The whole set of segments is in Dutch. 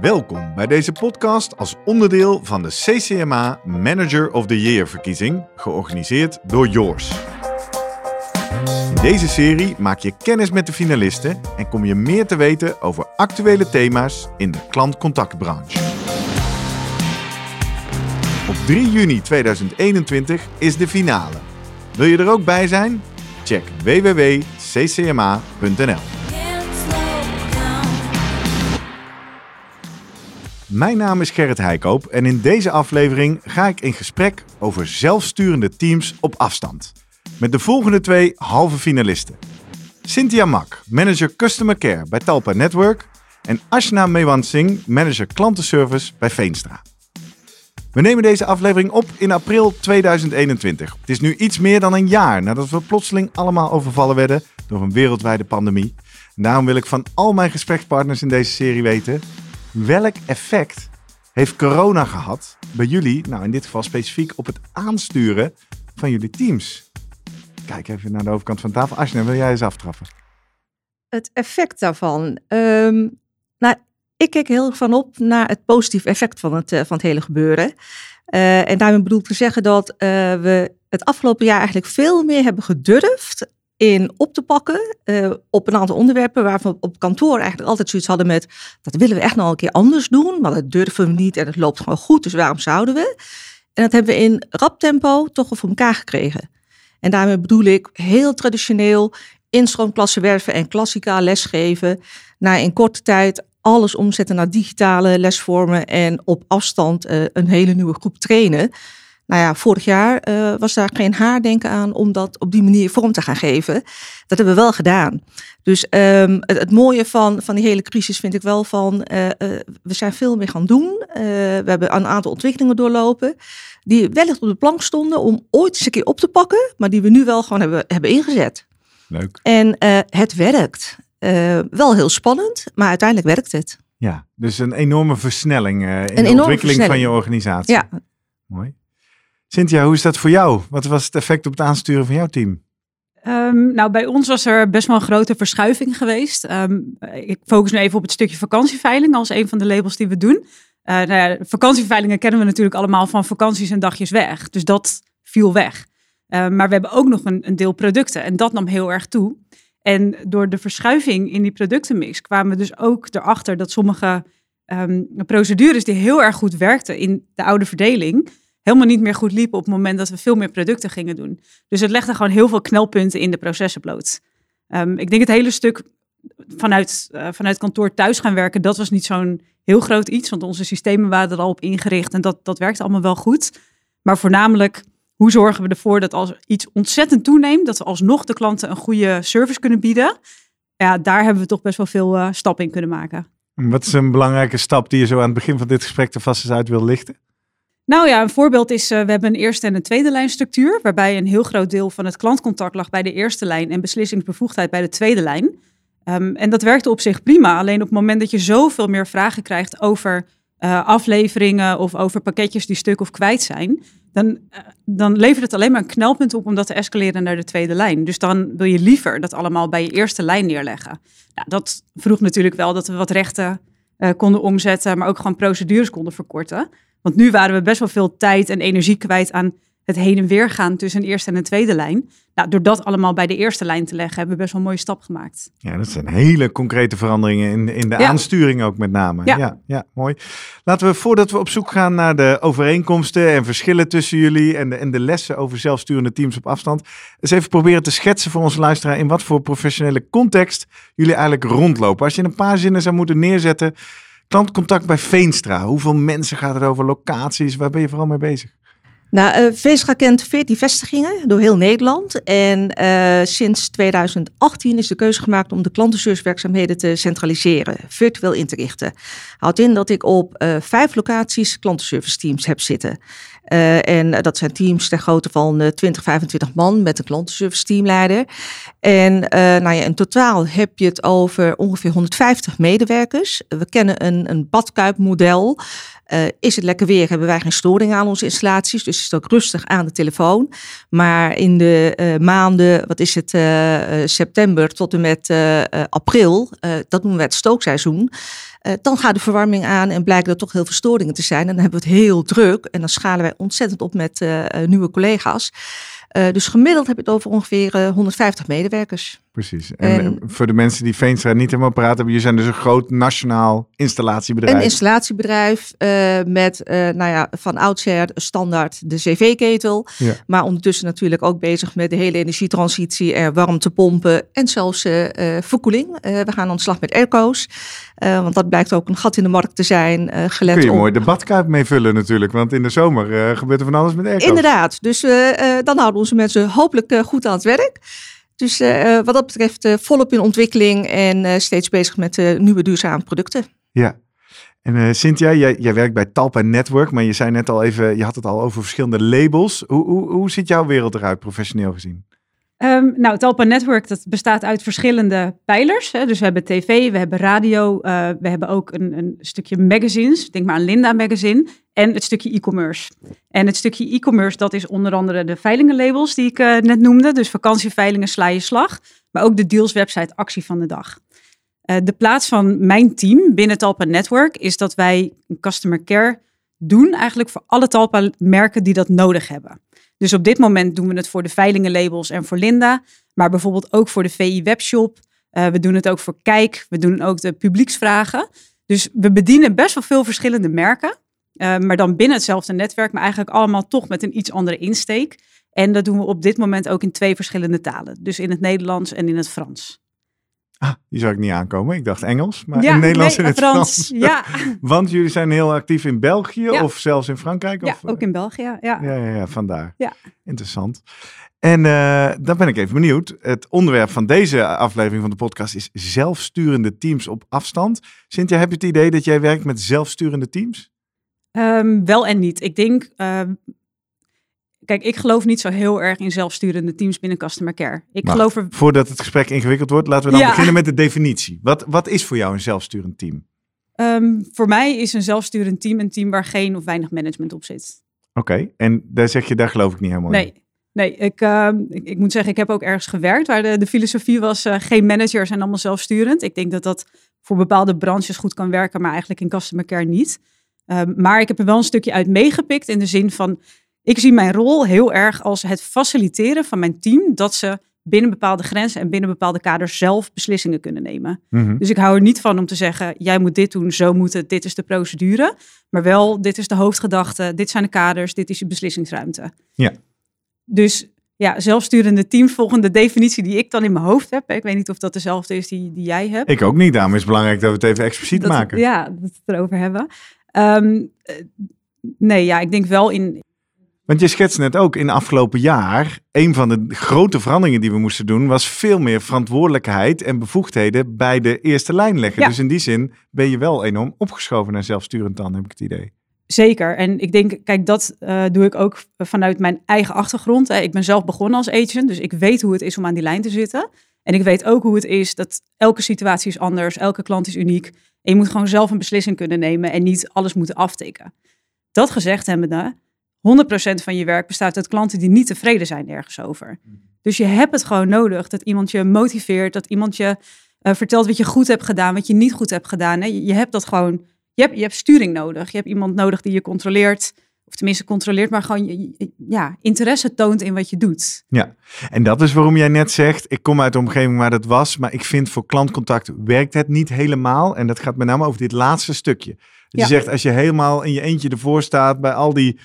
Welkom bij deze podcast als onderdeel van de CCMA Manager of the Year verkiezing, georganiseerd door Yours. In deze serie maak je kennis met de finalisten en kom je meer te weten over actuele thema's in de klantcontactbranche. Op 3 juni 2021 is de finale. Wil je er ook bij zijn? Check www.ccma.nl. Mijn naam is Gerrit Heikoop en in deze aflevering ga ik in gesprek over zelfsturende teams op afstand. Met de volgende twee halve finalisten. Cynthia Mak, manager Customer Care bij Talpa Network. En Ashna Mewan Singh, manager klantenservice bij Veenstra. We nemen deze aflevering op in april 2021. Het is nu iets meer dan een jaar nadat we plotseling allemaal overvallen werden door een wereldwijde pandemie. Daarom wil ik van al mijn gesprekspartners in deze serie weten: welk effect heeft corona gehad bij jullie, nou in dit geval specifiek op het aansturen van jullie teams? Kijk even naar de overkant van de tafel. Ashna, wil jij eens aftrappen? Het effect daarvan. Ehm, nou, ik kijk heel erg van op naar het positieve effect van het, eh, van het hele gebeuren. Uh, en daarmee bedoel ik te zeggen dat uh, we het afgelopen jaar eigenlijk veel meer hebben gedurfd in op te pakken uh, op een aantal onderwerpen waarvan we op kantoor eigenlijk altijd zoiets hadden met dat willen we echt nog een keer anders doen, maar dat durven we niet en het loopt gewoon goed, dus waarom zouden we? En dat hebben we in rap tempo toch wel voor elkaar gekregen. En daarmee bedoel ik heel traditioneel instroomklassen werven en klassica lesgeven. Na in korte tijd alles omzetten naar digitale lesvormen en op afstand uh, een hele nieuwe groep trainen. Nou ja, vorig jaar uh, was daar geen haardenken aan om dat op die manier vorm te gaan geven. Dat hebben we wel gedaan. Dus um, het, het, mooie van, van die hele crisis vind ik wel van, uh, uh, we zijn veel meer gaan doen. we hebben een aantal ontwikkelingen doorlopen die wellicht op de plank stonden om ooit eens een keer op te pakken, maar die we nu wel gewoon hebben, hebben ingezet. Leuk. En het werkt. wel heel spannend, maar uiteindelijk werkt het. Ja, dus een enorme versnelling in een de ontwikkeling versnelling. van je organisatie. Ja. Mooi. Cynthia, hoe is dat voor jou? Wat was het effect op het aansturen van jouw team? Um, nou, bij ons was er best wel een grote verschuiving geweest. Um, ik focus nu even op het stukje vakantieveiling als een van de labels die we doen. Uh, nou vakantieveilingen kennen we natuurlijk allemaal van vakanties en dagjes weg. Dus dat viel weg. Uh, maar we hebben ook nog een, een, deel producten en dat nam heel erg toe. En door de verschuiving in die productenmix kwamen we dus ook erachter dat sommige procedures die heel erg goed werkten in de oude verdeling, helemaal niet meer goed liepen op het moment dat we veel meer producten gingen doen. Dus het legde gewoon heel veel knelpunten in de processen bloot. Um, ik denk het hele stuk vanuit, uh, vanuit kantoor thuis gaan werken, dat was niet zo'n heel groot iets, want onze systemen waren er al op ingericht en dat, dat werkte allemaal wel goed. Maar voornamelijk, hoe zorgen we ervoor dat als iets ontzettend toeneemt, dat we alsnog de klanten een goede service kunnen bieden? Ja, daar hebben we toch best wel veel uh, stappen in kunnen maken. Wat is een belangrijke stap die je zo aan het begin van dit gesprek er vast eens uit wil lichten? Nou ja, een voorbeeld is, uh, we hebben een eerste en een tweede lijn structuur, waarbij een heel groot deel van het klantcontact lag bij de eerste lijn en beslissingsbevoegdheid bij de tweede lijn. Um, en dat werkte op zich prima, alleen op het moment dat je zoveel meer vragen krijgt over uh, afleveringen of over pakketjes die stuk of kwijt zijn, dan, uh, dan levert het alleen maar een knelpunt op om dat te escaleren naar de tweede lijn. Dus dan wil je liever dat allemaal bij je eerste lijn neerleggen. Nou, dat vroeg natuurlijk wel dat we wat rechten konden omzetten, maar ook gewoon procedures konden verkorten. Want nu waren we best wel veel tijd en energie kwijt aan het heen en weer gaan tussen een eerste en een tweede lijn. Nou, door dat allemaal bij de eerste lijn te leggen, hebben we best wel een mooie stap gemaakt. Ja, dat zijn hele concrete veranderingen in, in de ja. aansturing ook met name. Ja. ja. Ja, mooi. Laten we voordat we op zoek gaan naar de overeenkomsten en verschillen tussen jullie en de, en de lessen over zelfsturende teams op afstand, eens even proberen te schetsen voor onze luisteraar in wat voor professionele context jullie eigenlijk rondlopen. Als je een paar zinnen zou moeten neerzetten, klantcontact bij Veenstra. Hoeveel mensen gaat het over locaties? Waar ben je vooral mee bezig? Nou, uh, kent 14 vestigingen door heel Nederland. En uh, sinds 2018 is de keuze gemaakt om de klantenservicewerkzaamheden te centraliseren, virtueel in te richten. Houdt in dat ik op uh, vijf locaties klantenservice teams heb zitten. Uh, en dat zijn teams ter grootte van uh, 20, 25 man met een klantenservice teamleider. En nou ja, in totaal heb je het over ongeveer 150 medewerkers. We kennen een, een badkuipmodel. Uh, is het lekker weer, hebben wij geen storing aan onze installaties. Dus is het ook rustig aan de telefoon. Maar in de uh, maanden, wat is het, uh, september tot en met april, dat noemen we het stookseizoen. dan gaat de verwarming aan en blijken er toch heel veel storingen te zijn. En dan hebben we het heel druk. En dan schalen wij ontzettend op met nieuwe collega's. Dus gemiddeld heb je het over ongeveer uh, 150 medewerkers. Precies. En, en, voor de mensen die Veenstra niet helemaal praten hebben, je zijn dus een groot nationaal installatiebedrijf. Een installatiebedrijf uh, met, nou ja, van oudsher standaard de CV-ketel. Ja. Maar ondertussen natuurlijk ook bezig met de hele energietransitie, er warmtepompen en zelfs verkoeling. we gaan aan de slag met airco's. want dat blijkt ook een gat in de markt te zijn. gelet Kun je op... mooi de badkuip mee vullen natuurlijk, want in de zomer gebeurt er van alles met airco's. Inderdaad. Dus dan houden onze mensen hopelijk goed aan het werk. Dus uh, wat dat betreft uh, volop in ontwikkeling en steeds bezig met nieuwe duurzame producten. Ja. En Cynthia, jij, jij, werkt bij Talpa Network, maar je zei net al even, je had het al over verschillende labels. Hoe, hoe, hoe ziet jouw wereld eruit, professioneel gezien? Um, nou, Talpa Network dat bestaat uit verschillende pijlers. Hè. Dus we hebben tv, we hebben radio, uh, we hebben ook een, een, stukje magazines. Denk maar aan Linda Magazine. En het stukje e-commerce. En het stukje e-commerce, dat is onder andere de veilingenlabels die ik uh, net noemde. Dus vakantieveilingen, sla je slag. Maar ook de deals website actie van de dag. Uh, de plaats van mijn team binnen Talpa Network is dat wij customer care doen eigenlijk voor alle Talpa merken die dat nodig hebben. Dus op dit moment doen we het voor de veilingenlabels en voor Linda. Maar bijvoorbeeld ook voor de VI Webshop. Uh, we doen het ook voor Kijk. We doen ook de publieksvragen. Dus we bedienen best wel veel verschillende merken. Uh, maar dan binnen hetzelfde netwerk, maar eigenlijk allemaal toch met een iets andere insteek. En dat doen we op dit moment ook in twee verschillende talen. Dus in het Nederlands en in het Frans. Ah, die zou ik niet aankomen. Ik dacht Engels, maar in Nederlands nee, en het Frans. Frans. Ja. Want jullie zijn heel actief in België ja. of zelfs in Frankrijk? Ja, of, ook in België. Ja, ja, ja, ja vandaar. Ja. Interessant. En uh, dan ben ik even benieuwd. Het onderwerp van deze aflevering van de podcast is zelfsturende teams op afstand. Cynthia, heb je het idee dat jij werkt met zelfsturende teams? Um, wel en niet. Ik denk, uh, Kijk, ik geloof niet zo heel erg in zelfsturende teams binnen customer care. Ik maar, geloof er... Voordat het gesprek ingewikkeld wordt, laten we dan ja. beginnen met de definitie. Wat, wat is voor jou een zelfsturend team? Um, voor mij is een zelfsturend team een team waar geen of weinig management op zit. Oké, okay. en daar zeg je, daar geloof ik niet helemaal nee. in. Nee, ik, uh, ik, ik, moet zeggen, ik heb ook ergens gewerkt waar de, de filosofie was, uh, geen managers zijn allemaal zelfsturend. Ik denk dat dat voor bepaalde branches goed kan werken, maar eigenlijk in customer care niet. Uh, maar ik heb er wel een stukje uit meegepikt in de zin van, ik zie mijn rol heel erg als het faciliteren van mijn team dat ze binnen bepaalde grenzen en binnen bepaalde kaders zelf beslissingen kunnen nemen. Mm-hmm. Dus ik hou er niet van om te zeggen, jij moet dit doen, zo moet het, dit is de procedure. Maar wel, dit is de hoofdgedachte, dit zijn de kaders, dit is je beslissingsruimte. Ja. Dus ja, zelfsturende team volgens de definitie die ik dan in mijn hoofd heb. Ik weet niet of dat dezelfde is die, die jij hebt. Ik ook niet, daarom is het belangrijk dat we het even expliciet dat, maken. Ja, dat we het erover hebben. Um, nee, ja, ik denk wel in, want je schetst net ook in afgelopen jaar, een van de grote veranderingen die we moesten doen, was veel meer verantwoordelijkheid en bevoegdheden bij de eerste lijn leggen. Ja. Dus in die zin ben je wel enorm opgeschoven naar zelfsturend dan, heb ik het idee. Zeker. En ik denk, kijk, dat uh, doe ik ook vanuit mijn eigen achtergrond. Ik ben zelf begonnen als agent, dus ik weet hoe het is om aan die lijn te zitten. En ik weet ook hoe het is dat elke situatie is anders, elke klant is uniek. En je moet gewoon zelf een beslissing kunnen nemen en niet alles moeten aftikken. Dat gezegd hebbende, 100% van je werk bestaat uit klanten die niet tevreden zijn ergens over. Dus je hebt het gewoon nodig dat iemand je motiveert, dat iemand je uh, vertelt wat je goed hebt gedaan, wat je niet goed hebt gedaan. Hè. Je, je hebt dat gewoon, je hebt, je hebt sturing nodig. Je hebt iemand nodig die je controleert, of tenminste controleert, maar gewoon ja, interesse toont in wat je doet. Ja, en dat is waarom jij net zegt, ik kom uit de omgeving waar dat was, maar ik vind voor klantcontact werkt het niet helemaal. En dat gaat met name over dit laatste stukje. Dus ja. je zegt, als je helemaal in je eentje ervoor staat bij al die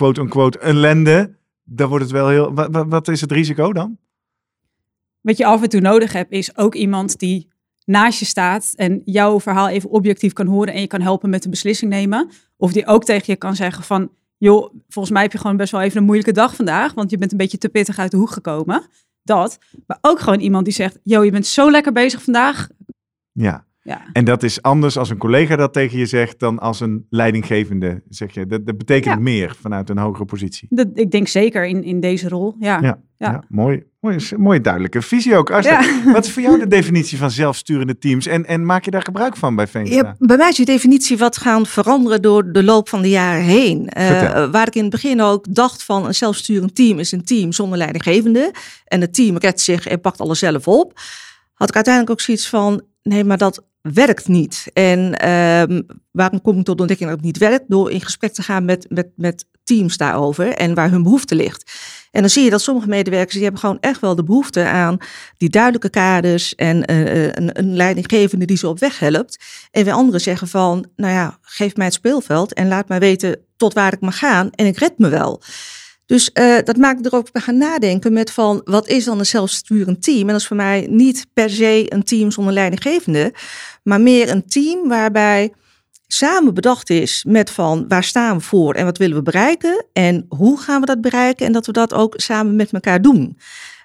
quote-unquote ellende, dan wordt het wel heel... Wat, wat is het risico dan? Wat je af en toe nodig hebt, is ook iemand die naast je staat en jouw verhaal even objectief kan horen en je kan helpen met een beslissing nemen. Of die ook tegen je kan zeggen van, joh, volgens mij heb je gewoon best wel even een moeilijke dag vandaag, want je bent een beetje te pittig uit de hoek gekomen. Dat. Maar ook gewoon iemand die zegt, joh, je bent zo lekker bezig vandaag. Ja. Ja. En dat is anders als een collega dat tegen je zegt dan als een leidinggevende, zeg je. Dat, dat betekent Ja. meer vanuit een hogere positie. Dat, ik denk zeker in, in deze rol. Ja. Ja, ja. Ja. mooi, mooi, mooie duidelijke visie ook. Wat is voor jou de definitie van zelfsturende teams? En, en maak je daar gebruik van bij Veenstra? Ja, bij mij is die definitie wat gaan veranderen door de loop van de jaren heen. Eh, waar ik in het begin ook dacht van een zelfsturend team is een team zonder leidinggevende. En het team redt zich en pakt alles zelf op. Had ik uiteindelijk ook zoiets van, nee, maar dat werkt niet. En ehm, waarom kom ik tot de ontdekking dat het niet werkt? Door in gesprek te gaan met, met, met teams daarover en waar hun behoefte ligt. En dan zie je dat sommige medewerkers, die hebben gewoon echt wel de behoefte aan die duidelijke kaders en eh, eh, een, een leidinggevende die ze op weg helpt. En weer anderen zeggen van, nou ja, geef mij het speelveld en laat mij weten tot waar ik mag gaan en ik red me wel. Dus eh, dat maakt me erover gaan nadenken met van, wat is dan een zelfsturend team? En dat is voor mij niet per se een team zonder leidinggevende, maar meer een team waarbij samen bedacht is met van waar staan we voor en wat willen we bereiken en hoe gaan we dat bereiken en dat we dat ook samen met elkaar doen.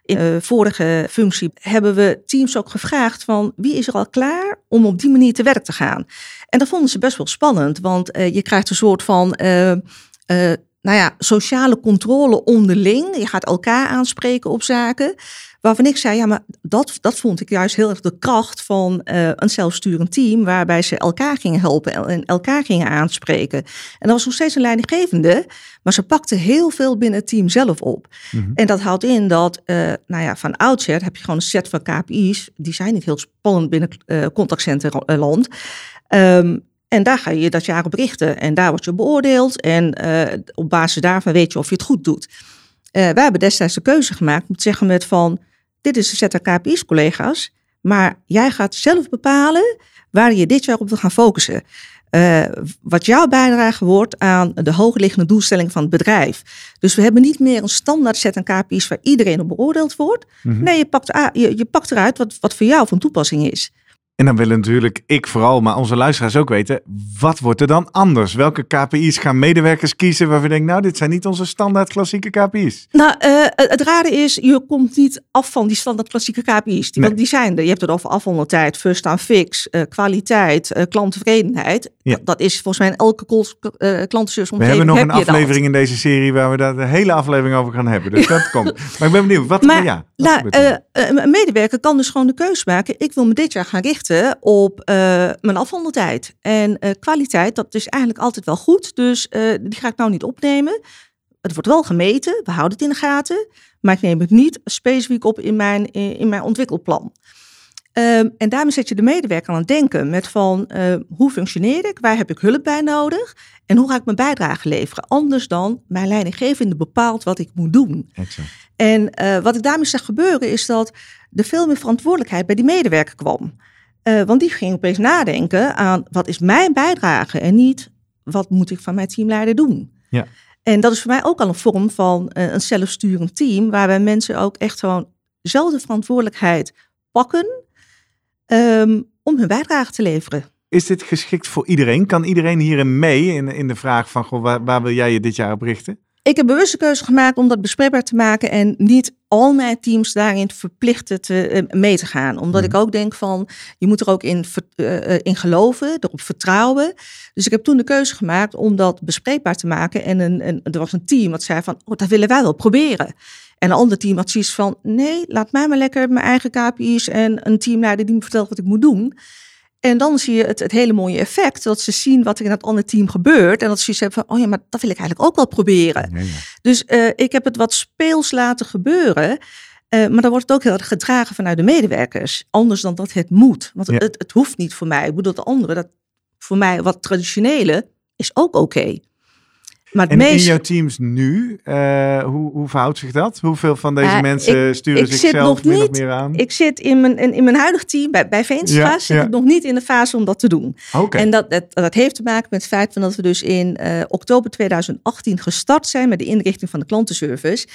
In de vorige functie hebben we teams ook gevraagd van wie is er al klaar om op die manier te werk te gaan. En dat vonden ze best wel spannend, want eh, je krijgt een soort van eh, eh, nou ja, sociale controle onderling. Je gaat elkaar aanspreken op zaken. Waarvan ik zei, ja, maar dat, dat vond ik juist heel erg de kracht van eh, een zelfsturend team, waarbij ze elkaar gingen helpen en, elkaar gingen aanspreken. En dat was nog steeds een leidinggevende, maar ze pakte heel veel binnen het team zelf op. Mhm. En dat houdt in dat, eh, nou ja, van oudsher heb je gewoon een set van KPI's. Die zijn niet heel spannend binnen eh contactcenterland. Ehm, en daar ga je dat jaar op richten. En daar word je beoordeeld. En eh, op basis daarvan weet je of je het goed doet. Eh wij hebben destijds de keuze gemaakt om te zeggen met van... Dit is de KPI's, collega's. Maar jij gaat zelf bepalen waar je dit jaar op wil gaan focussen. Eh, wat jouw bijdrage wordt aan de hogerliggende doelstelling van het bedrijf. Dus we hebben niet meer een standaard set aan KPI's waar iedereen op beoordeeld wordt. Mhm. Nee, je pakt, je pakt eruit wat, wat voor jou van toepassing is. En dan willen natuurlijk ik vooral, maar onze luisteraars ook weten, wat wordt er dan anders? Welke KPI's gaan medewerkers kiezen waarvan je denkt, nou, dit zijn niet onze standaard klassieke KPI's? Nou, eh, het rare is, je komt niet af van die standaard klassieke KPI's. Die, Nee. want die zijn er. Je hebt het over afhandeltijd, first aan fix, eh, kwaliteit, eh, klanttevredenheid. Ja. Dat, is volgens mij in elke eh We hebben nog heb een dat. aflevering in deze serie waar we daar de hele aflevering over gaan hebben. Dus dat komt. Maar ik ben benieuwd, wat, Maar, ja, wat Nou, een medewerker kan dus gewoon de keuze maken. Ik wil me dit jaar gaan richten op eh, mijn afhandeltijd. En eh, kwaliteit, dat is eigenlijk altijd wel goed. Dus eh, die ga ik nou niet opnemen. Het wordt wel gemeten, we houden het in de gaten. Maar ik neem het niet specifiek op in mijn, in, in mijn ontwikkelplan. Ehm, en daarmee zet je de medewerker aan het denken met van hoe functioneer ik, waar heb ik hulp bij nodig en hoe ga ik mijn bijdrage leveren. Anders dan mijn leidinggevende bepaalt wat ik moet doen. En wat ik daarmee zag gebeuren is dat er veel meer verantwoordelijkheid bij die medewerker kwam. Eh, want die ging opeens nadenken aan wat is mijn bijdrage en niet wat moet ik van mijn teamleider doen. Ja. En dat is voor mij ook al een vorm van eh, een zelfsturend team, waarbij mensen ook echt gewoon zelf de verantwoordelijkheid pakken ehm, om hun bijdrage te leveren. Is dit geschikt voor iedereen? Kan iedereen hierin mee in, in de vraag van, goh, waar, waar wil jij je dit jaar op richten? Ik heb bewust de keuze gemaakt om dat bespreekbaar te maken en niet al mijn teams daarin verplichten te, eh, mee te gaan. Omdat Mhm. ik ook denk van, je moet er ook in, eh, eh, in geloven, erop vertrouwen. Dus ik heb toen de keuze gemaakt om dat bespreekbaar te maken. En een, een, er was een team dat zei van, oh, dat willen wij wel proberen. En een ander team had zoiets van, nee, laat mij maar lekker mijn eigen KPI's en een teamleider die me vertelt wat ik moet doen. En dan zie je het, het hele mooie effect, dat ze zien wat er in het andere team gebeurt. En dat ze hebben van, oh ja, maar dat wil ik eigenlijk ook wel proberen. Ja. Dus eh, ik heb het wat speels laten gebeuren. eh, maar dan wordt het ook heel erg gedragen vanuit de medewerkers. Anders dan dat het moet. Want Ja. het, het hoeft niet voor mij. Ik bedoel, dat andere, dat voor mij wat traditionele, is ook oké. Maar En in jouw teams nu, eh, hoe, hoe verhoudt zich dat? Hoeveel van deze Ja, mensen sturen ik zichzelf nog min of niet- meer aan? Ik zit in mijn, in, mijn huidige team, bij, bij Veenstra, Ja, zit ja. ik nog niet in de fase om dat te doen. Oké, En dat, dat, dat heeft te maken met het feit van dat we dus in eh, oktober 2018 gestart zijn met de inrichting van de klantenservice.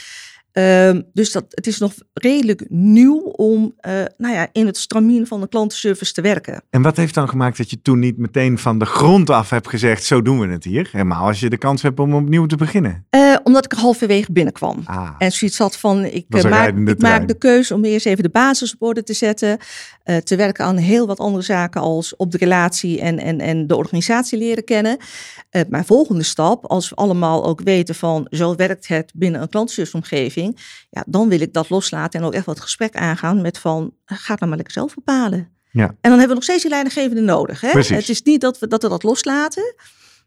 Ehm, dus dat, het is nog redelijk nieuw om uh, nou ja, in het stramien van de klantenservice te werken. En wat heeft dan gemaakt dat je toen niet meteen van de grond af hebt gezegd, zo doen we het hier? Helemaal als je de kans hebt om opnieuw te beginnen. Uh, omdat ik halverwege binnenkwam. Ah. En zoiets had van, ik, uh, maak, ik maak, de keuze om eerst even de basis op orde te zetten. te werken aan heel wat andere zaken als op de relatie en, en, en de organisatie leren kennen. mijn volgende stap, als we allemaal ook weten van, zo werkt het binnen een klantenservice ja, dan wil ik dat loslaten en ook echt wat gesprek aangaan met van, ga het nou maar lekker zelf bepalen. Ja. En dan hebben we nog steeds die leidinggevende nodig. Hè? Het is niet dat we, dat we dat loslaten,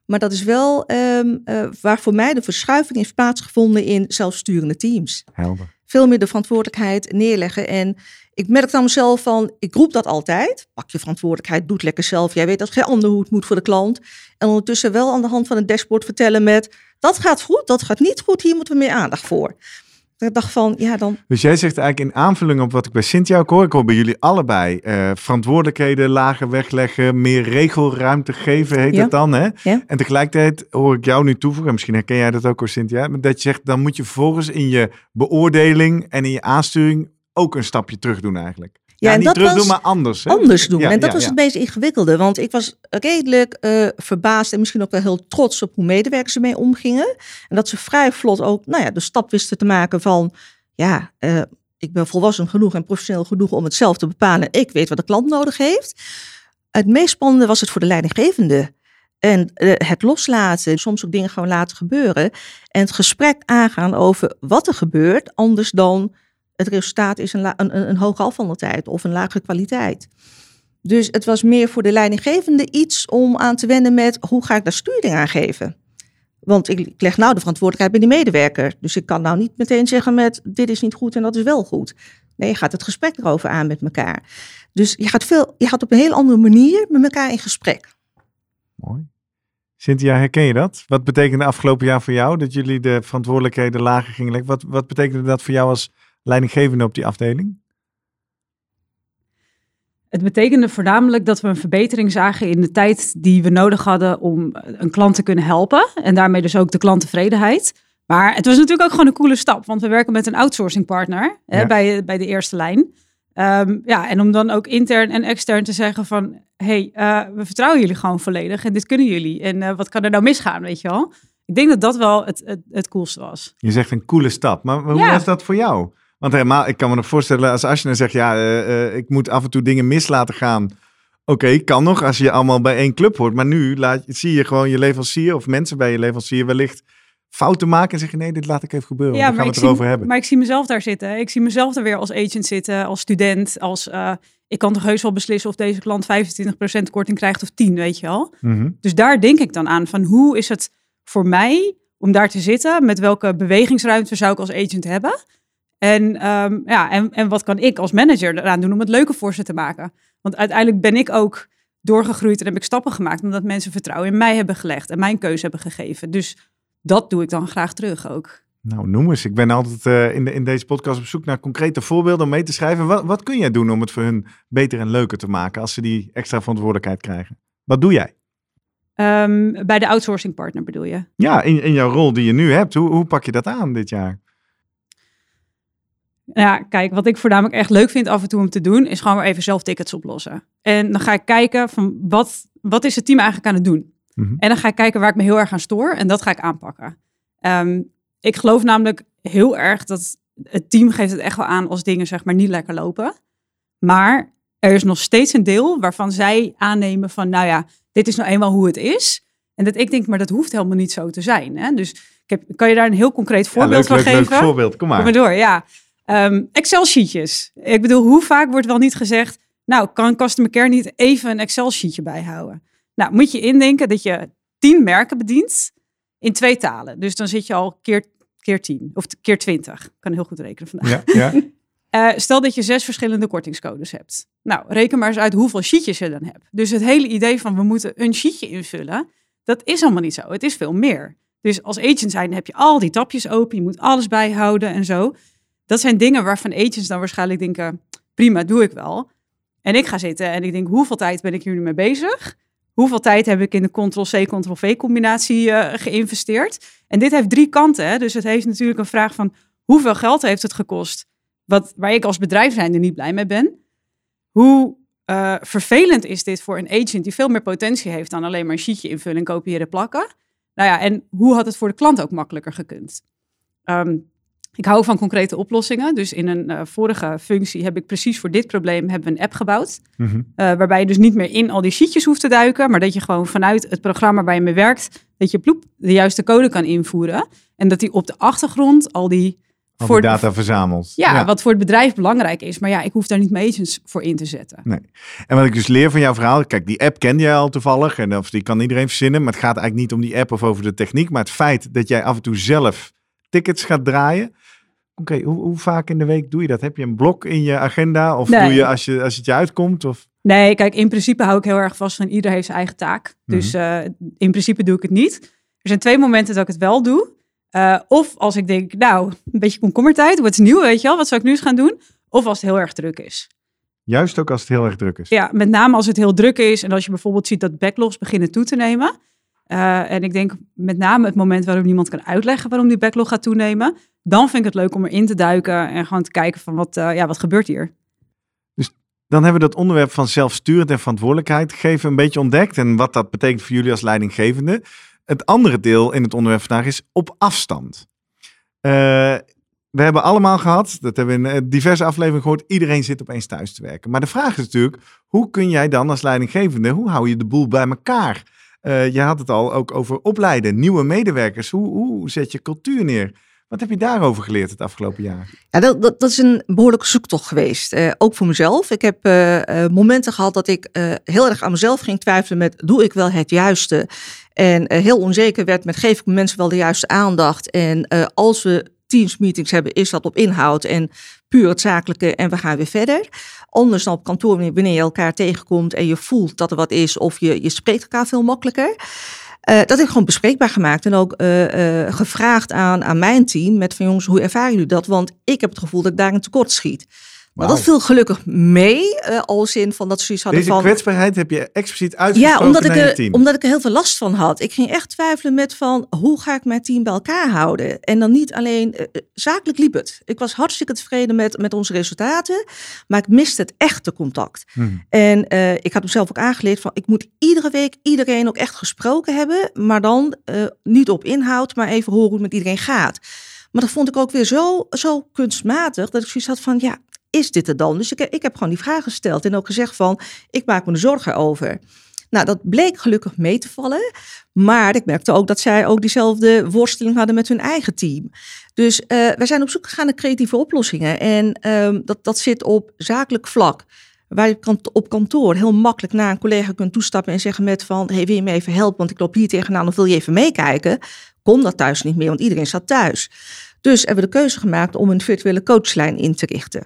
maar dat is wel um, uh, waar voor mij de verschuiving heeft plaatsgevonden in zelfsturende teams. Helder. Veel meer de verantwoordelijkheid neerleggen. En ik merk dan mezelf van, ik roep dat altijd. Pak je verantwoordelijkheid, doe het lekker zelf. Jij weet dat geen ander hoe het moet voor de klant. En ondertussen wel aan de hand van een dashboard vertellen met, dat gaat goed, dat gaat niet goed, hier moeten we meer aandacht voor. Ik dacht van, ja dan... Dus jij zegt eigenlijk in aanvulling op wat ik bij Cynthia ook hoor, ik hoor bij jullie allebei, uh, verantwoordelijkheden lager wegleggen, meer regelruimte geven, heet het dan. Hè? Ja. En tegelijkertijd hoor ik jou nu toevoegen, en misschien herken jij dat ook hoor Cynthia, dat je zegt, dan moet je vervolgens in je beoordeling en in je aansturing ook een stapje terug doen eigenlijk. Ja, en niet dat terug doen, maar anders. Hè? Anders doen. en dat was het meest ingewikkelde. Want ik was redelijk uh, verbaasd en misschien ook wel heel trots op hoe medewerkers ermee omgingen. En dat ze vrij vlot ook nou ja, de stap wisten te maken van... ja, uh, ik ben volwassen genoeg en professioneel genoeg om het zelf te bepalen. Ik weet wat de klant nodig heeft. Het meest spannende was het voor de leidinggevende. En uh, het loslaten, soms ook dingen gewoon laten gebeuren. En het gesprek aangaan over wat er gebeurt, anders dan het resultaat is een, een, een hoge afvandeltijd of een lagere kwaliteit. Dus het was meer voor de leidinggevende iets om aan te wennen met hoe ga ik daar sturing aan geven. Want ik, leg nou de verantwoordelijkheid bij die medewerker. Dus ik kan nou niet meteen zeggen met dit is niet goed en dat is wel goed. Nee, je gaat het gesprek erover aan met elkaar. Dus je gaat, veel, je gaat op een heel andere manier met elkaar in gesprek. Mooi. Cynthia, herken je dat? Wat betekende afgelopen jaar voor jou dat jullie de verantwoordelijkheden lager gingen leggen? Wat, wat betekende dat voor jou als leidinggevende op die afdeling? Het betekende voornamelijk dat we een verbetering zagen in de tijd die we nodig hadden om een klant te kunnen helpen. En daarmee dus ook de klanttevredenheid. Maar het was natuurlijk ook gewoon een coole stap, want we werken met een outsourcing partner hè, bij, bij de eerste lijn. Um, ja, en om dan ook intern en extern te zeggen van, hey, uh, we vertrouwen jullie gewoon volledig en dit kunnen jullie. En uh, wat kan er nou misgaan, weet je wel? Ik denk dat dat wel het, het, het coolste was. Je zegt een coole stap, maar hoe was dat voor jou? Want helemaal, ik kan me nog voorstellen, als dan zegt, ja, uh, ik moet af en toe dingen mis laten gaan. Oké, kan nog als je allemaal bij één club hoort. Maar nu laat, zie je gewoon je leverancier of mensen bij je leverancier wellicht fouten maken en zeggen, nee, dit laat ik even gebeuren. Ja, dan gaan we het erover hebben. Maar ik zie mezelf daar zitten. Ik zie mezelf er weer als agent zitten, als student, als... Uh, ik kan toch heus wel beslissen of deze klant 25% korting krijgt of 10, weet je wel. Mhm. Dus daar denk ik dan aan van hoe is het voor mij om daar te zitten? Met welke bewegingsruimte zou ik als agent hebben? En, ehm, ja, en, en wat kan ik als manager eraan doen om het leuker voor ze te maken? Want uiteindelijk ben ik ook doorgegroeid en heb ik stappen gemaakt omdat mensen vertrouwen in mij hebben gelegd en mijn keuze hebben gegeven. Dus dat doe ik dan graag terug ook. Nou, noem eens. Ik ben altijd uh, in, de, in deze podcast op zoek naar concrete voorbeelden om mee te schrijven. Wat, wat kun jij doen om het voor hun beter en leuker te maken als ze die extra verantwoordelijkheid krijgen? Wat doe jij? Um, bij de outsourcing partner bedoel je? Ja, in, in jouw rol die je nu hebt. Hoe, hoe pak je dat aan dit jaar? Ja, kijk, wat ik voornamelijk echt leuk vind af en toe om te doen, is gewoon weer even zelf tickets oplossen. En dan ga ik kijken van wat, wat is het team eigenlijk aan het doen? Mm En dan ga ik kijken waar ik me heel erg aan stoor en dat ga ik aanpakken. Um, ik geloof namelijk heel erg dat het team geeft het echt wel aan als dingen zeg maar niet lekker lopen. Maar er is nog steeds een deel waarvan zij aannemen van, nou ja, dit is nou eenmaal hoe het is. En dat ik denk, maar dat hoeft helemaal niet zo te zijn. Hè? Dus ik heb, kan je daar een heel concreet voorbeeld van geven? Leuk voorbeeld, kom maar. Kom maar door, ja. Um, Excel-sheetjes. Ik bedoel, hoe vaak wordt wel niet gezegd... nou, kan customer care niet even een Excel-sheetje bijhouden? Nou, moet je indenken dat je tien merken bedient in twee talen. Dus dan zit je al keer, keer tien of keer twintig. kan heel goed rekenen vandaag. Ja, ja. Uh, stel dat je zes verschillende kortingscodes hebt. Nou, reken maar eens uit hoeveel sheetjes je dan hebt. Dus het hele idee van we moeten een sheetje invullen, dat is allemaal niet zo. Het is veel meer. Dus als agent zijn heb je al die tapjes open, je moet alles bijhouden en zo dat zijn dingen waarvan agents dan waarschijnlijk denken, prima, doe ik wel. En ik ga zitten en ik denk, hoeveel tijd ben ik hier nu mee bezig? Hoeveel tijd heb ik in de Ctrl-C, Ctrl-V combinatie uh, geïnvesteerd? En dit heeft drie kanten. Hè? Dus het heeft natuurlijk een vraag van, hoeveel geld heeft het gekost, wat, waar ik als bedrijf zijnde niet blij mee ben. Hoe uh, vervelend is dit voor een agent die veel meer potentie heeft dan alleen maar een sheetje invullen, kopiëren, plakken. Nou ja, en hoe had het voor de klant ook makkelijker gekund? Um, ik hou van concrete oplossingen. Dus in een uh, vorige functie heb ik precies voor dit probleem hebben we een app gebouwd. Mm -hmm. uh, waarbij je dus niet meer in al die sheetjes hoeft te duiken. Maar dat je gewoon vanuit het programma waar je mee werkt, dat je ploep de juiste code kan invoeren. En dat die op de achtergrond al die al voor data verzamelt. Ja, ja, wat voor het bedrijf belangrijk is. Maar ja, ik hoef daar niet mijn agents voor in te zetten. Nee. En wat ik dus leer van jouw verhaal. Kijk, die app ken jij al toevallig. En of die kan iedereen verzinnen. Maar het gaat eigenlijk niet om die app of over de techniek. Maar het feit dat jij af en toe zelf tickets gaat draaien. Oké, hoe, hoe, vaak in de week doe je dat? Heb je een blok in je agenda? Of nee. doe je als, je als het je uitkomt? Of? Nee, kijk, in principe hou ik heel erg vast van ieder heeft zijn eigen taak. Dus uh, in principe doe ik het niet. Er zijn twee momenten dat ik het wel doe. Uh, of als ik denk, nou, een beetje komkommertijd, wat is nieuw, weet je wel, wat zou ik nu eens gaan doen? Of als het heel erg druk is. Juist ook als het heel erg druk is. Ja, met name als het heel druk is en als je bijvoorbeeld ziet dat backlogs beginnen toe te nemen. Uh, en ik denk met name het moment waarop niemand kan uitleggen waarom die backlog gaat toenemen. Dan vind ik het leuk om erin te duiken en gewoon te kijken van wat, uh, ja, wat gebeurt hier. Dus dan hebben we dat onderwerp van zelfsturend en verantwoordelijkheid geven een beetje ontdekt. En wat dat betekent voor jullie als leidinggevende. Het andere deel in het onderwerp vandaag is op afstand. Uh, we hebben allemaal gehad, dat hebben we in diverse afleveringen gehoord, iedereen zit opeens thuis te werken. Maar de vraag is natuurlijk, hoe kun jij dan als leidinggevende, hoe hou je de boel bij elkaar? Uh, je had het al ook over opleiden, nieuwe medewerkers. Hoe, hoe zet je cultuur neer? Wat heb je daarover geleerd het afgelopen jaar? Ja, dat, dat, is een behoorlijke zoektocht geweest. Uh, ook voor mezelf. Ik heb uh, momenten gehad dat ik heel erg aan mezelf ging twijfelen met doe ik wel het juiste? En heel onzeker werd met geef ik mensen wel de juiste aandacht? En als we teamsmeetings hebben, is dat op inhoud en puur het zakelijke en we gaan weer verder. Anders dan op kantoor wanneer je elkaar tegenkomt en je voelt dat er wat is of je, je spreekt elkaar veel makkelijker. Uh, dat heb ik gewoon bespreekbaar gemaakt en ook uh, uh, gevraagd aan, aan mijn team met van jongens, hoe ervaren jullie dat? Want ik heb het gevoel dat ik daar een tekort schiet. Maar wow. dat viel gelukkig mee, uh, als in van dat ze zoiets hadden Deze van... kwetsbaarheid heb je expliciet uitgesproken ja, omdat ik er, team. omdat ik er heel veel last van had. Ik ging echt twijfelen met van, hoe ga ik mijn team bij elkaar houden? En dan niet alleen, uh, zakelijk liep het. Ik was hartstikke tevreden met, met onze resultaten, maar ik miste het echte contact. Hmm. En uh, ik had mezelf ook aangeleerd van, ik moet iedere week iedereen ook echt gesproken hebben, maar dan niet op inhoud, maar even horen hoe het met iedereen gaat. Maar dat vond ik ook weer zo, zo kunstmatig, dat ik zoiets had van, ja, is dit er dan? Dus ik, heb gewoon die vraag gesteld en ook gezegd van, ik maak me zorgen over. Nou, dat bleek gelukkig mee te vallen. Maar ik merkte ook dat zij ook diezelfde worsteling hadden met hun eigen team. Dus uh, wij zijn op zoek gegaan naar creatieve oplossingen. En um, dat, dat zit op zakelijk vlak. Waar je op kantoor heel makkelijk naar een collega kunt toestappen en zeggen met van, hey, wil je me even helpen, want ik loop hier tegenaan of wil je even meekijken? Kon dat thuis niet meer, want iedereen zat thuis. Dus hebben we de keuze gemaakt om een virtuele coachlijn in te richten.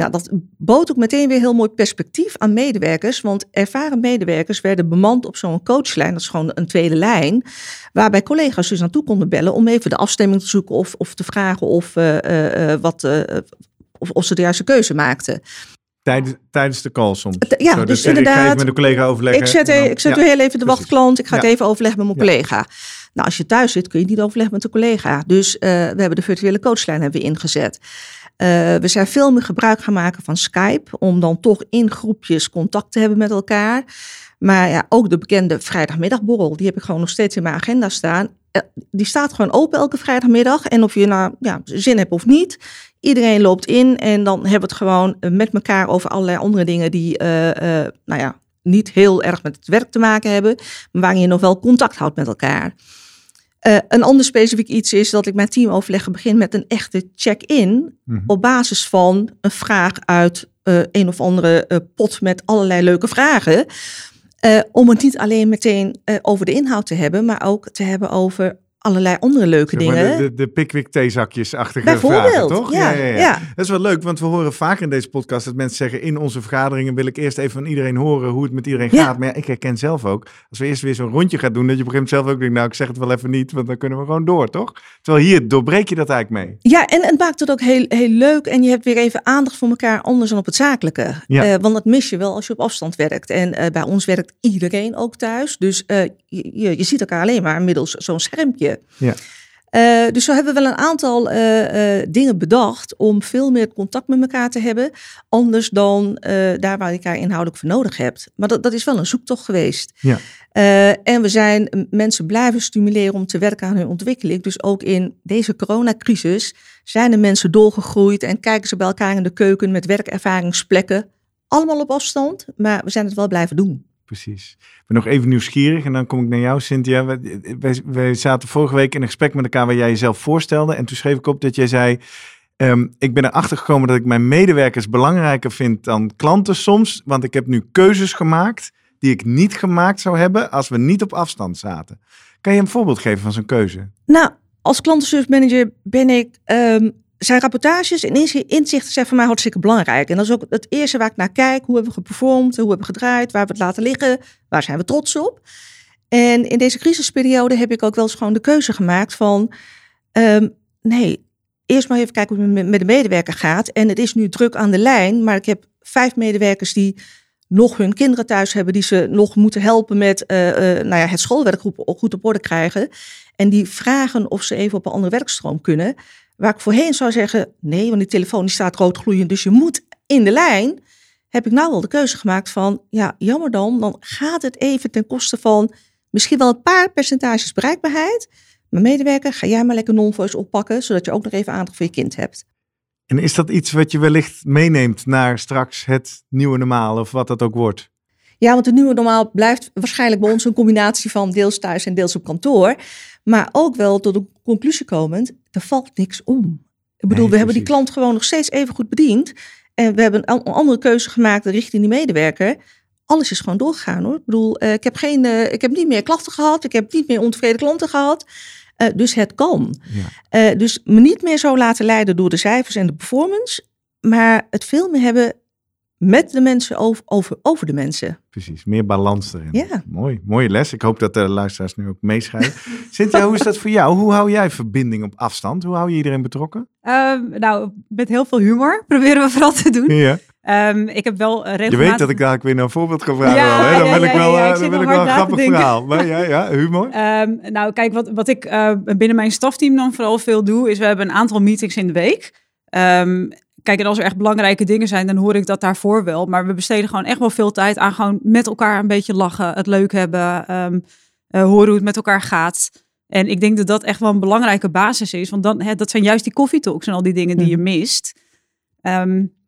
Nou, dat bood ook meteen weer heel mooi perspectief aan medewerkers, want ervaren medewerkers werden bemand op zo'n coachlijn, dat is gewoon een tweede lijn, waarbij collega's dus naartoe konden bellen om even de afstemming te zoeken of, of te vragen of, uh, uh, wat, uh, of, of ze de juiste keuze maakten. Tijdens, tijdens de call soms. Ja, Zo, dus inderdaad. Ik ga even met de collega overleggen. Ik zet, dan- ik zet ja, heel even de wachtklant. Ik ga het even overleggen met mijn Ja. collega. Nou, als je thuis zit, kun je niet overleggen met de collega. Dus eh, we hebben de virtuele coachlijn hebben we ingezet. Eh, we zijn veel meer gebruik gaan maken van Skype. Om dan toch in groepjes contact te hebben met elkaar. Maar ja, ook de bekende vrijdagmiddagborrel. Die heb ik gewoon nog steeds in mijn agenda staan. Eh, die staat gewoon open elke vrijdagmiddag. En of je nou ja, zin hebt of niet. Iedereen loopt in en dan hebben we het gewoon eh, met elkaar over allerlei andere dingen die, nou ja, niet heel erg met het werk te maken hebben, maar waarin je nog wel contact houdt met elkaar. Eh, een ander specifiek iets is dat ik mijn teamoverleggen begin met een echte check-in Mhm. op basis van een vraag uit eh, een of andere eh, pot met allerlei leuke vragen. Om het niet alleen meteen over de inhoud te hebben, maar ook te hebben over allerlei andere leuke Zeg maar dingen. de, de, de Pickwick theezakjes-achtige Bijvoorbeeld, vragen, toch? ja, ja. Dat is wel leuk, want we horen vaak in deze podcast dat mensen zeggen... in onze vergaderingen wil ik eerst even van iedereen horen hoe het met iedereen Ja. gaat. Maar ik herken zelf ook, als we eerst weer zo'n rondje gaan doen... dat je op een gegeven moment zelf ook denkt, nou, ik zeg het wel even niet... want dan kunnen we gewoon door, toch? Terwijl hier doorbreek je dat eigenlijk mee. Ja, en het maakt het ook heel, heel leuk. En je hebt weer even aandacht voor elkaar anders dan op het zakelijke. Eh, want dat mis je wel als je op afstand werkt. En eh, bij ons werkt iedereen ook thuis. Dus eh, je, je, je ziet elkaar alleen maar middels zo'n schermpje. Ja. Uh, dus zo hebben we wel een aantal uh, uh, dingen bedacht om veel meer contact met elkaar te hebben. Anders dan daar waar je elkaar inhoudelijk voor nodig hebt. Maar dat, dat is wel een zoektocht geweest. Ja. en we zijn mensen blijven stimuleren om te werken aan hun ontwikkeling. Dus ook in deze coronacrisis zijn de mensen doorgegroeid en kijken ze bij elkaar in de keuken met werkervaringsplekken. Allemaal op afstand, maar we zijn het wel blijven doen precies. Ik ben nog even nieuwsgierig en dan kom ik naar jou, Cynthia. Wij, zaten vorige week in een gesprek met elkaar waar jij jezelf voorstelde. En toen schreef ik op dat jij zei, ehm, ik ben erachter gekomen dat ik mijn medewerkers belangrijker vind dan klanten soms. Want ik heb nu keuzes gemaakt die ik niet gemaakt zou hebben als we niet op afstand zaten. Kan je een voorbeeld geven van zo'n keuze? Nou, als klantenservice manager ben ik um, zijn rapportages en inzichten zijn voor mij hartstikke belangrijk. En dat is ook het eerste waar ik naar kijk. Hoe hebben we geperformed? Hoe hebben we gedraaid? Waar hebben we het laten liggen? Waar zijn we trots op? En in deze crisisperiode heb ik ook wel eens gewoon de keuze gemaakt van... Ehm, nee, eerst maar even kijken hoe het met de medewerker gaat. En het is nu druk aan de lijn, maar ik heb vijf medewerkers die nog hun kinderen thuis hebben, die ze nog moeten helpen met uh, uh, nou ja, het schoolwerk goed op orde krijgen. En die vragen of ze even op een andere werkstroom kunnen. Waar ik voorheen zou zeggen, nee, want die telefoon die staat rood gloeiend, dus je moet in de lijn. Heb ik nou wel de keuze gemaakt van, ja, jammer dan, dan gaat het even ten koste van misschien wel een paar percentages bereikbaarheid. Maar medewerker, ga jij maar lekker non-voice oppakken, zodat je ook nog even aandacht voor je kind hebt. En is dat iets wat je wellicht meeneemt naar straks het nieuwe normaal of wat dat ook wordt? Ja, want het nieuwe normaal blijft waarschijnlijk bij ons een combinatie van deels thuis en deels op kantoor. Maar ook wel tot de conclusie komend, er valt niks om. Ik bedoel, we hebben die klant gewoon nog steeds even goed bediend. En we hebben een andere keuze gemaakt richting die medewerker. Alles is gewoon doorgegaan hoor. Ik bedoel, eh, ik, heb geen, uh, ik heb niet meer klachten gehad. Ik heb niet meer ontevreden klanten gehad. Uh, dus het kan. Ja. dus me niet meer zo laten leiden door de cijfers en de performance. Maar het veel meer hebben met de mensen over, over, over de mensen. Precies, meer balans erin. Ja. Mooi, mooie les. Ik hoop dat de luisteraars nu ook meeschrijven. Cynthia, hoe is dat voor jou? Hoe hou jij verbinding op afstand? Hoe hou je iedereen betrokken? Um, nou, met heel veel humor proberen we vooral te doen. Ja. Um, ik heb wel regelmatig... Je weet dat ik daar weer naar een voorbeeld ga vragen. Ja, hè? Dan ja, wil ik wel, ja, dan wil ik wel een grappig verhaal. Maar ja, ja humor. Um, nou, kijk, wat, wat ik uh, binnen mijn stafteam dan vooral veel doe, is we hebben een aantal meetings in de week. Um, Kijk, en als er echt belangrijke dingen zijn, dan hoor ik dat daarvoor wel. Maar we besteden gewoon echt wel veel tijd aan gewoon met elkaar een beetje lachen, het leuk hebben, um, uh, horen hoe het met elkaar gaat. En ik denk dat dat echt wel een belangrijke basis is. Want dan, hè, dat zijn juist die koffietalks en al die dingen die je mist. Um,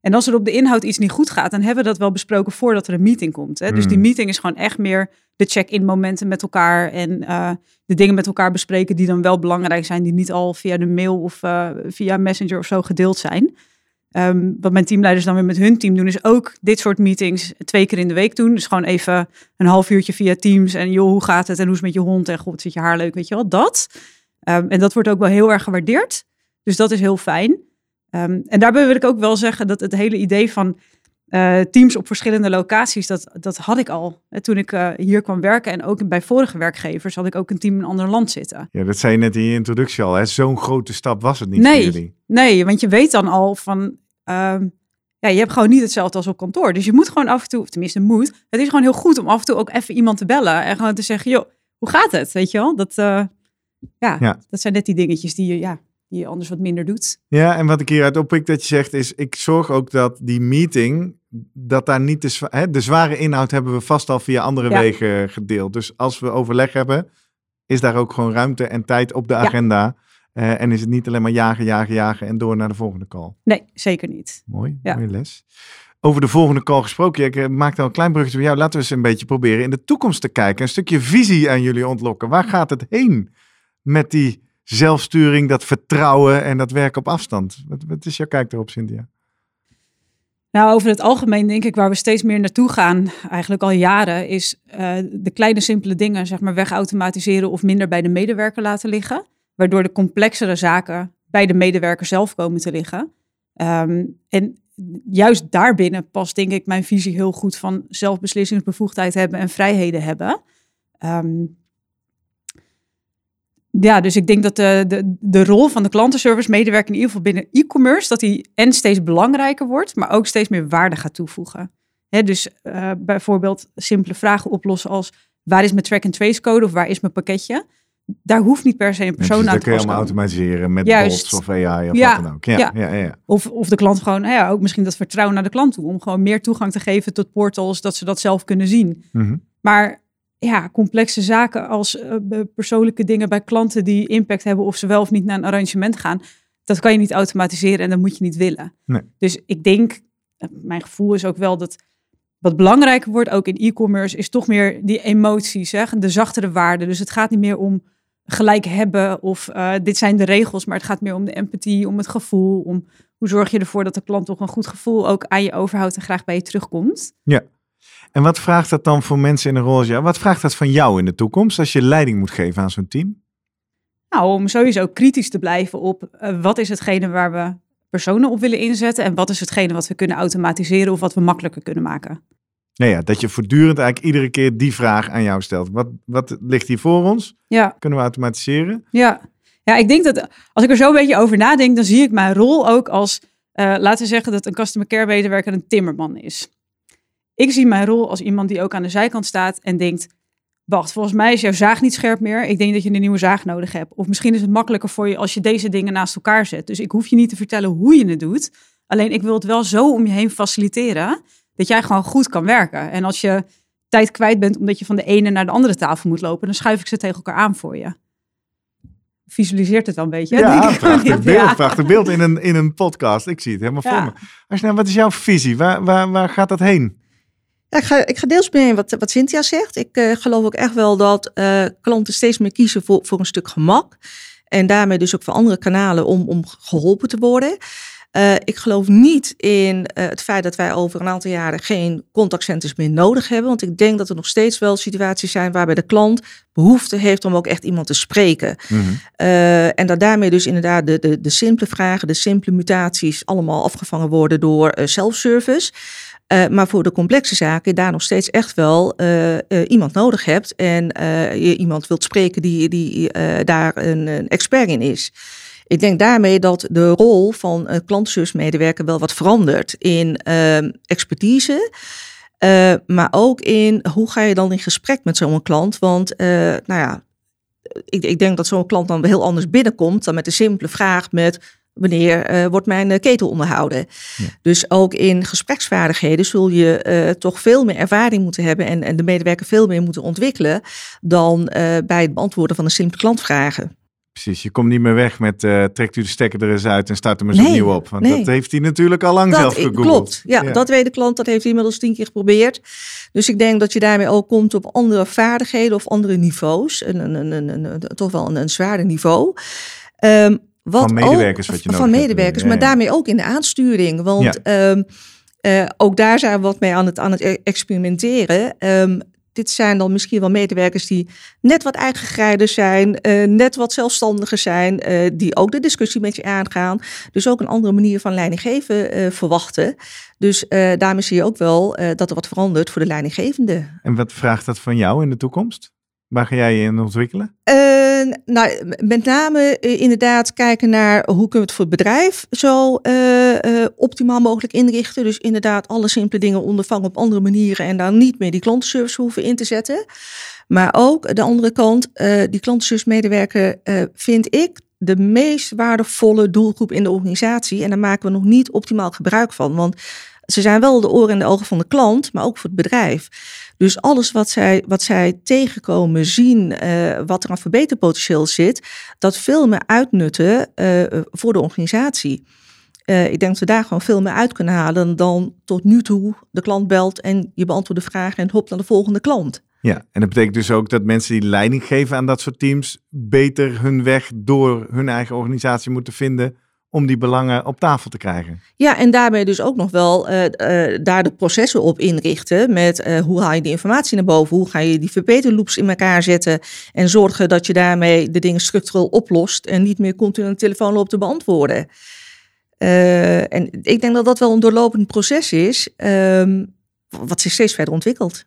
en als er op de inhoud iets niet goed gaat, dan hebben we dat wel besproken voordat er een meeting komt. Hè? Dus die hmm. meeting is gewoon echt meer de check-in momenten met elkaar en uh, de dingen met elkaar bespreken die dan wel belangrijk zijn, die niet al via de mail of uh, via Messenger of zo gedeeld zijn. Um, wat mijn teamleiders dan weer met hun team doen, is ook dit soort meetings twee keer in de week doen. Dus gewoon even een half uurtje via Teams en joh, hoe gaat het en hoe is het met je hond en god, zit je haar leuk, weet je wel, dat. Um, en dat wordt ook wel heel erg gewaardeerd. Dus dat is heel fijn. Um, en daarbij wil ik ook wel zeggen dat het hele idee van uh, teams op verschillende locaties, dat, dat had ik al. Toen ik uh, hier kwam werken en ook bij vorige werkgevers had ik ook een team in een ander land zitten. Ja, dat zei je net in je introductie al. Zo'n grote stap was het niet nee, voor jullie. Nee, want je weet dan al van, um, ja, je hebt gewoon niet hetzelfde als op kantoor. Dus je moet gewoon af en toe, of tenminste moet, het is gewoon heel goed om af en toe ook even iemand te bellen en gewoon te zeggen, joh, hoe gaat het? Weet je wel? Dat, ja, ja, dat zijn net die dingetjes die je, ja, die je anders wat minder doet. Ja, en wat ik hieruit oppik dat je zegt is, ik zorg ook dat die meeting, dat daar niet de, hè, de zware inhoud hebben we vast al via andere wegen gedeeld. Dus als we overleg hebben, is daar ook gewoon ruimte en tijd op de agenda. Uh, en is het niet alleen maar jagen, jagen, jagen en door naar de volgende call? Nee, zeker niet. Mooi, mooie les. Over de volgende call gesproken, ik eh, maak al een klein bruggetje bij jou. Laten we eens een beetje proberen in de toekomst te kijken. Een stukje visie aan jullie ontlokken. Waar gaat het heen met die zelfsturing, dat vertrouwen en dat werk op afstand. Wat, is jouw kijk erop, Cynthia? Nou, over het algemeen denk ik waar we steeds meer naartoe gaan, eigenlijk al jaren, is uh, de kleine simpele dingen, zeg maar, wegautomatiseren of minder bij de medewerker laten liggen. Waardoor de complexere zaken bij de medewerker zelf komen te liggen. Um, en juist daarbinnen past, denk ik, mijn visie heel goed van zelfbeslissingsbevoegdheid hebben en vrijheden hebben. Um, ja, dus ik denk dat de, de, de rol van de klantenservice medewerker in ieder geval binnen e-commerce, dat die en steeds belangrijker wordt, maar ook steeds meer waarde gaat toevoegen. dus uh, bijvoorbeeld simpele vragen oplossen als waar is mijn track and trace code of waar is mijn pakketje? daar hoeft niet per se een persoon aan dat te kun je allemaal komen. automatiseren met Juist. bots of AI of Ja, wat dan ook. Ja, ja. ja. Ja, Of, of de klant gewoon, nou ja, ook misschien dat vertrouwen naar de klant toe. Om gewoon meer toegang te geven tot portals, dat ze dat zelf kunnen zien. Mhm. Maar ja, complexe zaken als eh, persoonlijke dingen bij klanten die impact hebben of ze wel of niet naar een arrangement gaan, dat kan je niet automatiseren en dat moet je niet willen. Nee. Dus ik denk, eh, mijn gevoel is ook wel dat wat belangrijker wordt, ook in e-commerce, is toch meer die emoties, hè? de zachtere waarden. Dus het gaat niet meer om gelijk hebben of eh, dit zijn de regels, maar het gaat meer om de empathie, om het gevoel, om hoe zorg je ervoor dat de klant toch een goed gevoel ook aan je overhoudt en graag bij je terugkomt. En wat vraagt dat dan voor mensen in een jou? Wat vraagt dat van jou in de toekomst als je leiding moet geven aan zo'n team? Nou, om sowieso kritisch te blijven op eh, wat is hetgene waar we personen op willen inzetten en wat is hetgene wat we kunnen automatiseren of wat we makkelijker kunnen maken. Nou ja, dat je voortdurend eigenlijk iedere keer die vraag aan jou stelt. Wat, wat ligt hier voor ons? Ja, Kunnen we automatiseren? ja. Ja, ik denk dat als ik er zo een beetje over nadenk, dan zie ik mijn rol ook als, eh, laten we zeggen dat een customer care medewerker een timmerman is. Ik zie mijn rol als iemand die ook aan de zijkant staat en denkt, wacht, volgens mij is jouw zaag niet scherp meer. Ik denk dat je een nieuwe zaag nodig hebt. Of misschien is het makkelijker voor je als je deze dingen naast elkaar zet. Dus ik hoef je niet te vertellen hoe je het doet. Alleen ik wil het wel zo om je heen faciliteren dat jij gewoon goed kan werken. En als je tijd kwijt bent omdat je van de ene naar de andere tafel moet lopen, dan schuif ik ze tegen elkaar aan voor je. Visualiseert het dan een beetje? Denk Ja, ik prachtig niet. beeld, Ja. prachtig beeld in een, in een podcast. Ik zie het helemaal Ja. voor me. Nou, wat is jouw visie? Waar, waar, waar gaat dat heen? Ja, ik, ga, ik ga deels mee wat, wat Cynthia zegt. Ik eh, geloof ook echt wel dat eh, klanten steeds meer kiezen voor, voor een stuk gemak. En daarmee dus ook voor andere kanalen om, om geholpen te worden. Eh, ik geloof niet in het feit dat wij over een aantal jaren geen contactcenters meer nodig hebben. Want ik denk dat er nog steeds wel situaties zijn waarbij de klant behoefte heeft om ook echt iemand te spreken. Mhm. En dat daarmee dus inderdaad de, de, de simpele vragen, de simpele mutaties allemaal afgevangen worden door eh, Eh, maar voor de complexe zaken daar nog steeds echt wel eh, eh, iemand nodig hebt. En je iemand wilt spreken die, die daar een, een expert in is. Ik denk daarmee dat de rol van uh, klantenservice-medewerker wel wat verandert in ehm, expertise. maar ook in hoe ga je dan in gesprek met zo'n klant. Want nou ja, ik, ik denk dat zo'n klant dan heel anders binnenkomt dan met een simpele vraag met wanneer eh, wordt mijn eh, ketel onderhouden. Ja. Dus ook in gespreksvaardigheden zul je eh, toch veel meer ervaring moeten hebben en, en de medewerker veel meer moeten ontwikkelen dan bij het beantwoorden van een simpele klantvragen. Precies, je komt niet meer weg met trekt u de stekker er eens uit en start hem eens Nee, opnieuw op. Want nee. dat heeft hij natuurlijk al lang zelf Dat, gegoogeld. klopt, ja, dat weet de klant, dat heeft hij inmiddels tien keer geprobeerd. Dus ik denk dat je daarmee ook komt op andere vaardigheden of andere niveaus. Een, een, een, een, een- een- toch wel een, een zwaarder niveau. Ehm, wat Van medewerkers ook, wat je Van medewerkers, maar daarmee ook in de aansturing. Want ehm, eh, ook daar zijn we wat mee aan het, aan het e- experimenteren. Ehm, dit zijn dan misschien wel medewerkers die net wat eigengrijder zijn, eh, net wat zelfstandiger zijn, eh, die ook de discussie met je aangaan. Dus ook een andere manier van leidinggeven eh, verwachten. Dus daarmee zie je ook wel dat er wat verandert voor de leidinggevende. En wat vraagt dat van jou in de toekomst? Waar ga jij je in ontwikkelen? Eh, nou, met name eh, inderdaad kijken naar hoe kunnen we het voor het bedrijf zo eh, eh, optimaal mogelijk inrichten. Dus inderdaad alle simpele dingen ondervangen op andere manieren en daar niet meer die klantenservice hoeven in te zetten. Maar ook de andere kant, die klantenservice medewerker vind ik de meest waardevolle doelgroep in de organisatie. En daar maken we nog niet optimaal gebruik van. Want ze zijn wel de oren en de ogen van de klant, maar ook voor het bedrijf. Dus alles wat zij, wat zij tegenkomen, zien, eh, wat er aan verbeterpotentieel zit, dat veel meer uitnutten eh, voor de organisatie. Eh, ik denk dat we daar gewoon veel meer uit kunnen halen dan tot nu toe de klant belt en je beantwoordt de vraag en hop naar de volgende klant. Ja, en dat betekent dus ook dat mensen die leiding geven aan dat soort teams beter hun weg door hun eigen organisatie moeten vinden om die belangen op tafel te krijgen. Ja, en daarbij dus ook nog wel uh, uh, daar de processen op inrichten met uh, hoe haal je die informatie naar boven, hoe ga je die verbeterloops in elkaar zetten en zorgen dat je daarmee de dingen structureel oplost en niet meer continu een telefoon loopt te beantwoorden. En ik denk dat dat wel een doorlopend proces is, um, wat zich steeds verder ontwikkelt.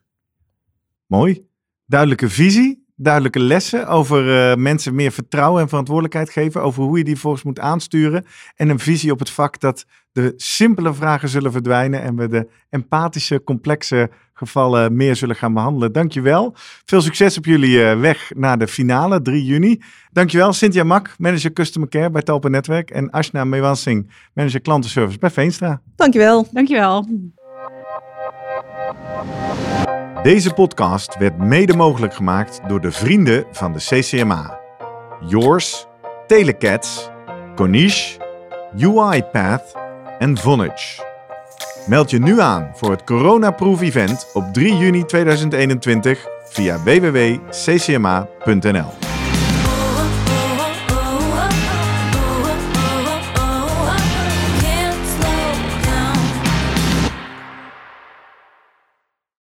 Mooi. Duidelijke visie. Duidelijke lessen over uh, mensen meer vertrouwen en verantwoordelijkheid geven. Over hoe je die volgens moet aansturen. En een visie op het vak dat de simpele vragen zullen verdwijnen. En we de empathische, complexe gevallen meer zullen gaan behandelen. Dankjewel. Veel succes op jullie uh, weg naar de finale 3 juni. Dankjewel Cynthia Mak, manager Customer Care bij Talpa Netwerk. En Ashna Mewansing, manager klantenservice bij Veenstra. Dankjewel. Dankjewel. Deze podcast werd mede mogelijk gemaakt door de vrienden van de CCMA. Yours, Telecats, Konish, UiPath en Vonage. Meld je nu aan voor het Coronaproof Event op 3 juni 2021 via www.ccma.nl.